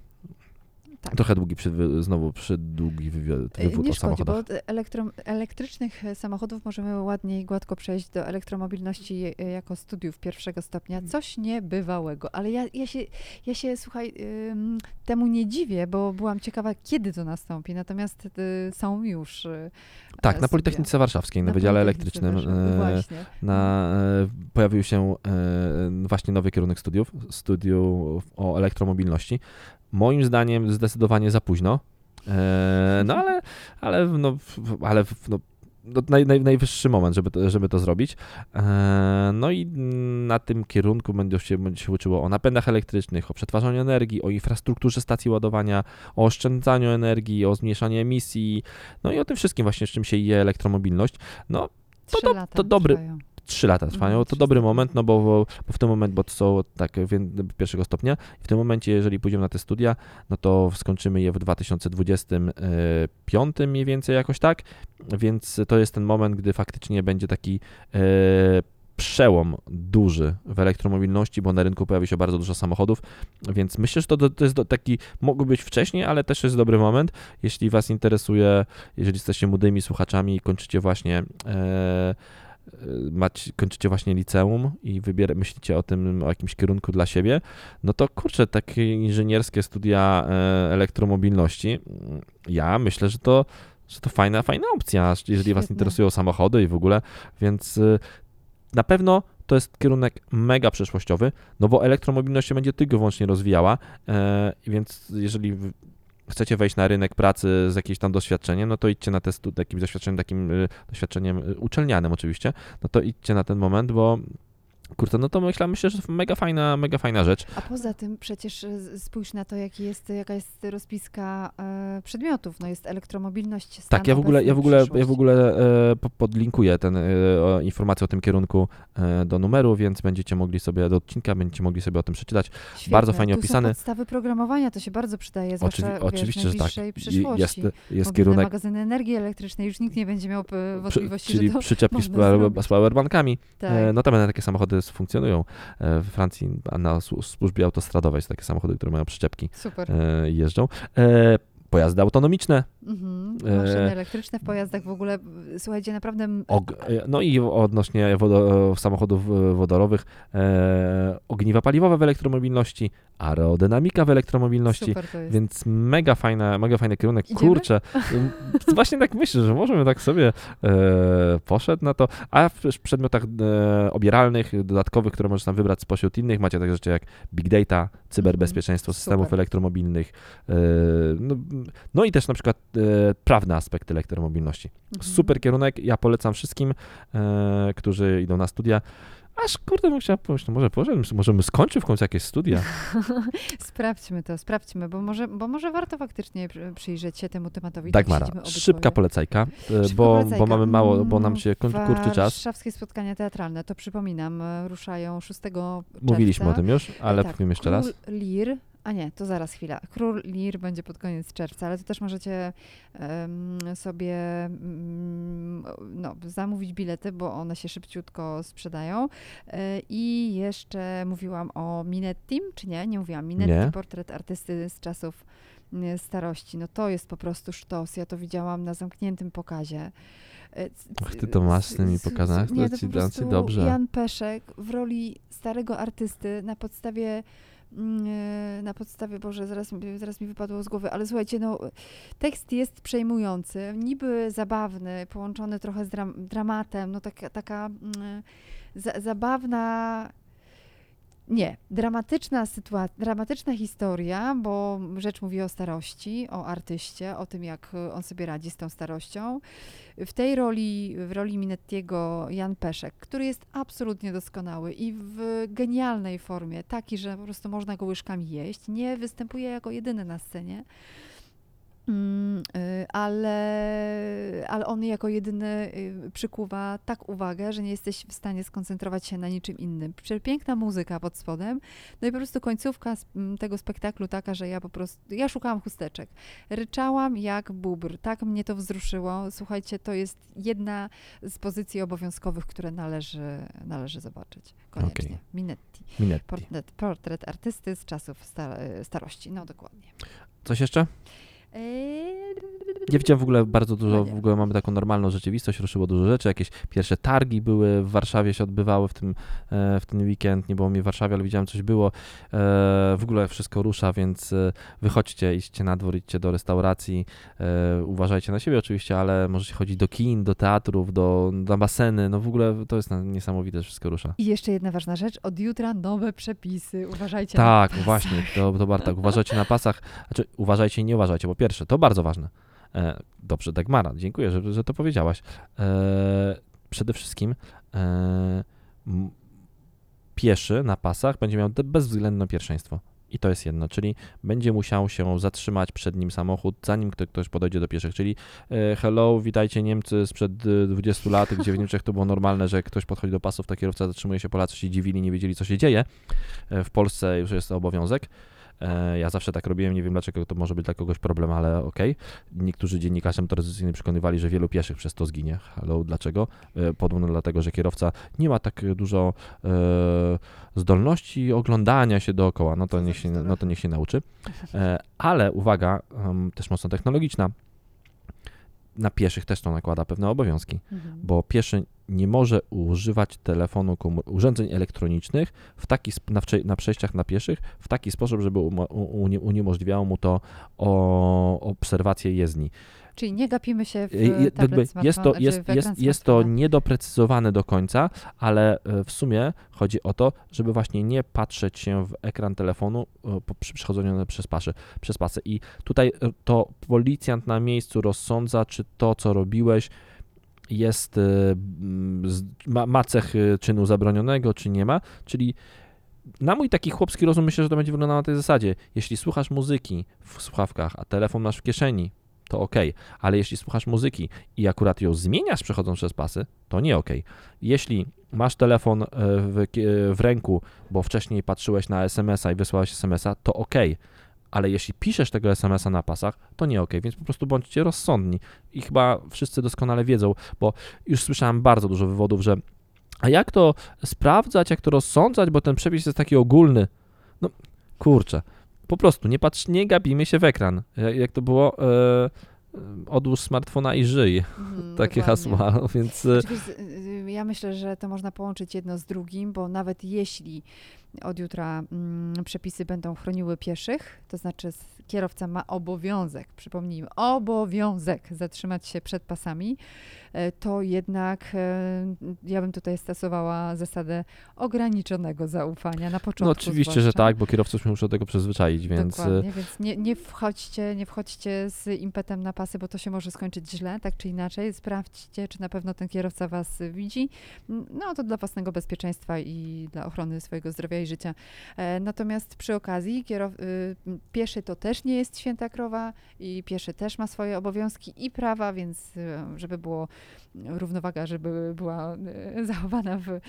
Tak. trochę długi, przy, trochę przydługi wywiad, E, wywód Nie o samochodach. bo od elektro, elektrycznych e, samochodów możemy ładnie i gładko przejść do elektromobilności e, jako studiów pierwszego stopnia. Mm. Coś niebywałego. Ale ja, ja, się, ja się, słuchaj, temu nie dziwię, bo byłam ciekawa, kiedy to nastąpi. Natomiast y, są już y, Tak, e, na studia. Politechnice Warszawskiej, na, Wydziale Politechnice Elektrycznym. E, Właśnie. na, e, pojawił się e, właśnie nowy kierunek studiów, studiów o elektromobilności. Moim zdaniem zdecydowanie za późno, e, no ale, ale, no, ale no, no, naj, naj, najwyższy moment, żeby to, żeby to zrobić. E, No i na tym kierunku będzie się, będzie się uczyło o napędach elektrycznych, o przetwarzaniu energii, o infrastrukturze stacji ładowania, o oszczędzaniu energii, o zmniejszaniu emisji, no i o tym wszystkim właśnie, z czym się je elektromobilność. No, to do- to dobry- trwają. Trzy lata trwają. Mhm, To dobry moment, no bo, bo, w tym momencie, bo to są tak pierwszego stopnia. W tym momencie, jeżeli pójdziemy na te studia, no to skończymy je w 2025 mniej więcej jakoś tak, więc to jest ten moment, gdy faktycznie będzie taki e, przełom duży w elektromobilności, bo na rynku pojawi się bardzo dużo samochodów, więc myślę, że to, to jest taki, mógł być wcześniej, ale też jest dobry moment, jeśli Was interesuje, jeżeli jesteście młodymi słuchaczami i kończycie właśnie e, macie, kończycie właśnie liceum i wybier, myślicie o tym, o jakimś kierunku dla siebie, no to kurczę, takie inżynierskie studia e, elektromobilności, ja myślę, że to, że to fajna, fajna opcja, jeżeli Świetne. Was interesują samochody i w ogóle, więc e, na pewno to jest kierunek mega przyszłościowy, no bo elektromobilność się będzie tylko wyłącznie rozwijała, e, więc jeżeli chcecie wejść na rynek pracy z jakimś tam doświadczeniem, no to idźcie na test takim doświadczeniem, takim y, doświadczeniem y, uczelnianym oczywiście, no to idźcie na ten moment, bo Kurczę, no to myślę, myślę, że to mega fajna, mega fajna rzecz. A poza tym przecież spójrz na to, jaki jest, jaka jest rozpiska e, przedmiotów. No jest elektromobilność. Tak, ja w ogóle, ja w ogóle, ja w ogóle e, podlinkuję ten, e, informację o tym kierunku e, do numeru, więc będziecie mogli sobie, do odcinka będziecie mogli sobie o tym przeczytać. Świetne. Bardzo fajnie tu opisany. Są podstawy programowania, to się bardzo przydaje, zwłaszcza Oczywi- wiesz, oczywiście, że tak. Przyszłości. Jest, jest kierunek. magazyny energii elektrycznej, już nikt nie będzie miał wątpliwości, Czyli że to przyczepki z, power, z powerbankami. Tak. E, notabene takie samochody funkcjonują e, w Francji na służbie autostradowej. Są takie samochody, które mają przyczepki Super. E, jeżdżą. E, pojazdy autonomiczne. Mhm. Maszyny elektryczne w pojazdach w ogóle, słuchajcie, naprawdę... no i odnośnie wodo, samochodów wodorowych, e, ogniwa paliwowe w elektromobilności, aerodynamika w elektromobilności, Super to jest. więc mega, fajna, mega fajny kierunek. Idziemy? Kurczę, właśnie tak myślę, że możemy tak sobie e, poszedł na to, a w przedmiotach e, obieralnych, dodatkowych, które możesz tam wybrać spośród innych, macie takie rzeczy jak big data, cyberbezpieczeństwo mhm. systemów elektromobilnych, e, no, no, i też na przykład e, prawne aspekty elektromobilności. Mhm. Super kierunek, ja polecam wszystkim, e, którzy idą na studia. Aż kurde, bym chciała powiedzieć, no może możemy, możemy skończyć w końcu jakieś studia. sprawdźmy to, sprawdźmy, bo może, bo może warto faktycznie przyjrzeć się temu tematowi. Tak szybka polecajka, e, bo, polecajka. bo mamy mało, bo nam się kurczy czas. Warszawskie spotkania teatralne, to przypominam, e, ruszają 6 czerwca. Mówiliśmy o tym już, ale tak, powiem jeszcze raz. Lir, a nie, to zaraz chwila. Król Lir będzie pod koniec czerwca, ale to też możecie um, sobie um, no, zamówić bilety, bo one się szybciutko sprzedają. E, I jeszcze mówiłam o Minettim, czy nie? Nie mówiłam. Minetti, nie. portret artysty z czasów starości. No to jest po prostu sztos. Ja to widziałam na zamkniętym pokazie. E, Ach, ty to masz z tymi pokazach? Nie, to po prostu dobrze. Jan Peszek w roli starego artysty na podstawie Mm, na podstawie, Boże, zaraz, zaraz mi wypadło z głowy, ale słuchajcie, no, tekst jest przejmujący, niby zabawny, połączony trochę z dram dramatem, no taka, taka mm, za, zabawna nie, dramatyczna sytuacja, dramatyczna historia, bo rzecz mówi o starości, o artyście, o tym, jak on sobie radzi z tą starością. W tej roli, w roli Minettiego Jan Peszek, który jest absolutnie doskonały i w genialnej formie, taki, że po prostu można go łyżkami jeść, nie występuje jako jedyny na scenie. Mm, y, ale, ale on jako jedyny y, przykuwa tak uwagę, że nie jesteś w stanie skoncentrować się na niczym innym. Przepiękna muzyka pod spodem, no i po prostu końcówka tego spektaklu taka, że ja po prostu, ja szukałam chusteczek. Ryczałam jak bubr, tak mnie to wzruszyło. Słuchajcie, to jest jedna z pozycji obowiązkowych, które należy, należy zobaczyć. Koniecznie. Okay. Minetti. Minetti. Portret, portret artysty z czasów starości, no dokładnie. Coś jeszcze? Ja widziałem w ogóle bardzo dużo, w ogóle mamy taką normalną rzeczywistość, ruszyło dużo rzeczy, jakieś pierwsze targi były w Warszawie się odbywały w tym, e, w ten weekend, nie było mnie w Warszawie, ale widziałem coś było, e, w ogóle wszystko rusza, więc e, wychodźcie, idźcie na dwór, idźcie do restauracji, uważajcie na siebie oczywiście, ale możecie chodzić do kin, do teatrów, do, baseny, no w ogóle to jest niesamowite, że wszystko rusza. I jeszcze jedna ważna rzecz, od jutra nowe przepisy, uważajcie Tak, właśnie, to, to Bartek, uważajcie na pasach, znaczy uważajcie i nie uważajcie, bo pierwsze, to bardzo ważne. E, dobrze, Dagmara, dziękuję, że, że to powiedziałaś. E, przede wszystkim e, pieszy na pasach będzie miał bezwzględne pierwszeństwo. I to jest jedno, czyli będzie musiał się zatrzymać przed nim samochód, zanim ktoś podejdzie do pieszych. Czyli hello, witajcie Niemcy sprzed 20 lat, gdzie w Niemczech to było normalne, że ktoś podchodzi do pasów, to kierowca zatrzymuje się, Polacy się dziwili, nie wiedzieli co się dzieje. W Polsce już jest to obowiązek. E, ja zawsze tak robiłem, nie wiem dlaczego to może być dla kogoś problem, ale okej. Niektórzy dziennikarze motoryzacyjni przekonywali, że wielu pieszych przez to zginie. Hello, dlaczego? E, podobno dlatego, że kierowca nie ma tak dużo e, zdolności oglądania się dookoła, no to, niech się, no to niech się nauczy. Ale uwaga, też mocno technologiczna, na pieszych też to nakłada pewne obowiązki, Mhm. bo pieszy nie może używać telefonu, urządzeń elektronicznych w taki, na, na przejściach na pieszych w taki sposób, żeby uniemożliwiało mu to o, obserwację jezdni. Czyli nie gapimy się w tablet jest, to, jest, jest, jest to niedoprecyzowane do końca, ale e, w sumie chodzi o to, żeby właśnie nie patrzeć się w ekran telefonu e, przy przechodzeniu przez, paszy, przez pasy. I tutaj e, to policjant na miejscu rozsądza, czy to, co robiłeś, jest, e, mm, ma, ma cechy czynu zabronionego, czy nie ma. Czyli na mój taki chłopski rozum myślę, że to będzie wyglądało na tej zasadzie. Jeśli słuchasz muzyki w słuchawkach, a telefon masz w kieszeni, to ok, ale jeśli słuchasz muzyki i akurat ją zmieniasz przechodząc przez pasy, to nie ok. Jeśli masz telefon e, w, w ręku, bo wcześniej patrzyłeś na SMS-a i wysłałeś SMS-a, to ok. Ale jeśli piszesz tego SMS-a na pasach, to nie ok, więc po prostu bądźcie rozsądni. I chyba wszyscy doskonale wiedzą, bo już słyszałem bardzo dużo wywodów, że a jak to sprawdzać, jak to rozsądzać, bo ten przepis jest taki ogólny. No kurczę, po prostu nie patrz, nie gapimy się w ekran. Jak, jak to było? E, odłóż smartfona i żyj. Mhm, Takie dokładnie. hasła, więc e, Znaczy, y, Ja myślę, że to można połączyć jedno z drugim, bo nawet jeśli od jutra mm, przepisy będą chroniły pieszych, to znaczy kierowca ma obowiązek, przypomnijmy, obowiązek zatrzymać się przed pasami, e, to jednak e, ja bym tutaj stosowała zasadę ograniczonego zaufania na początku. no oczywiście, że zwłaszcza. tak, bo kierowcy już muszą do tego przyzwyczaić, więc e, Dokładnie, więc nie, nie, wchodźcie, nie wchodźcie z impetem na pasy, bo to się może skończyć źle, tak czy inaczej. Sprawdźcie, czy na pewno ten kierowca was widzi. No to dla własnego bezpieczeństwa i dla ochrony swojego zdrowia i życia. Natomiast przy okazji kierow- y, pieszy to też nie jest święta krowa i pieszy też ma swoje obowiązki i prawa, więc y, żeby było równowaga, żeby była y, zachowana w,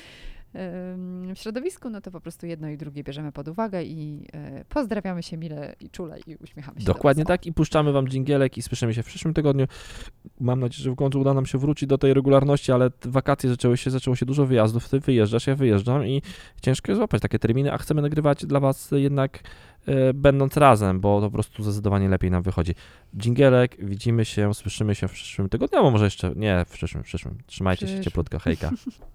w środowisku, no to po prostu jedno i drugie bierzemy pod uwagę i e, pozdrawiamy się mile i czule i uśmiechamy się. do Dokładnie was. tak i puszczamy wam dżingielek i słyszymy się w przyszłym tygodniu. Mam nadzieję, że w końcu uda nam się wrócić do tej regularności, ale wakacje zaczęły się, zaczęło się dużo wyjazdów, ty wyjeżdżasz, ja wyjeżdżam i ciężko jest złapać takie terminy, a chcemy nagrywać dla was jednak e, będąc razem, bo to po prostu zdecydowanie lepiej nam wychodzi. Dżingielek, widzimy się, słyszymy się w przyszłym tygodniu, albo może jeszcze, nie, w przyszłym, w przyszłym. Trzymajcie się Przyszłym. cieplutko, hejka.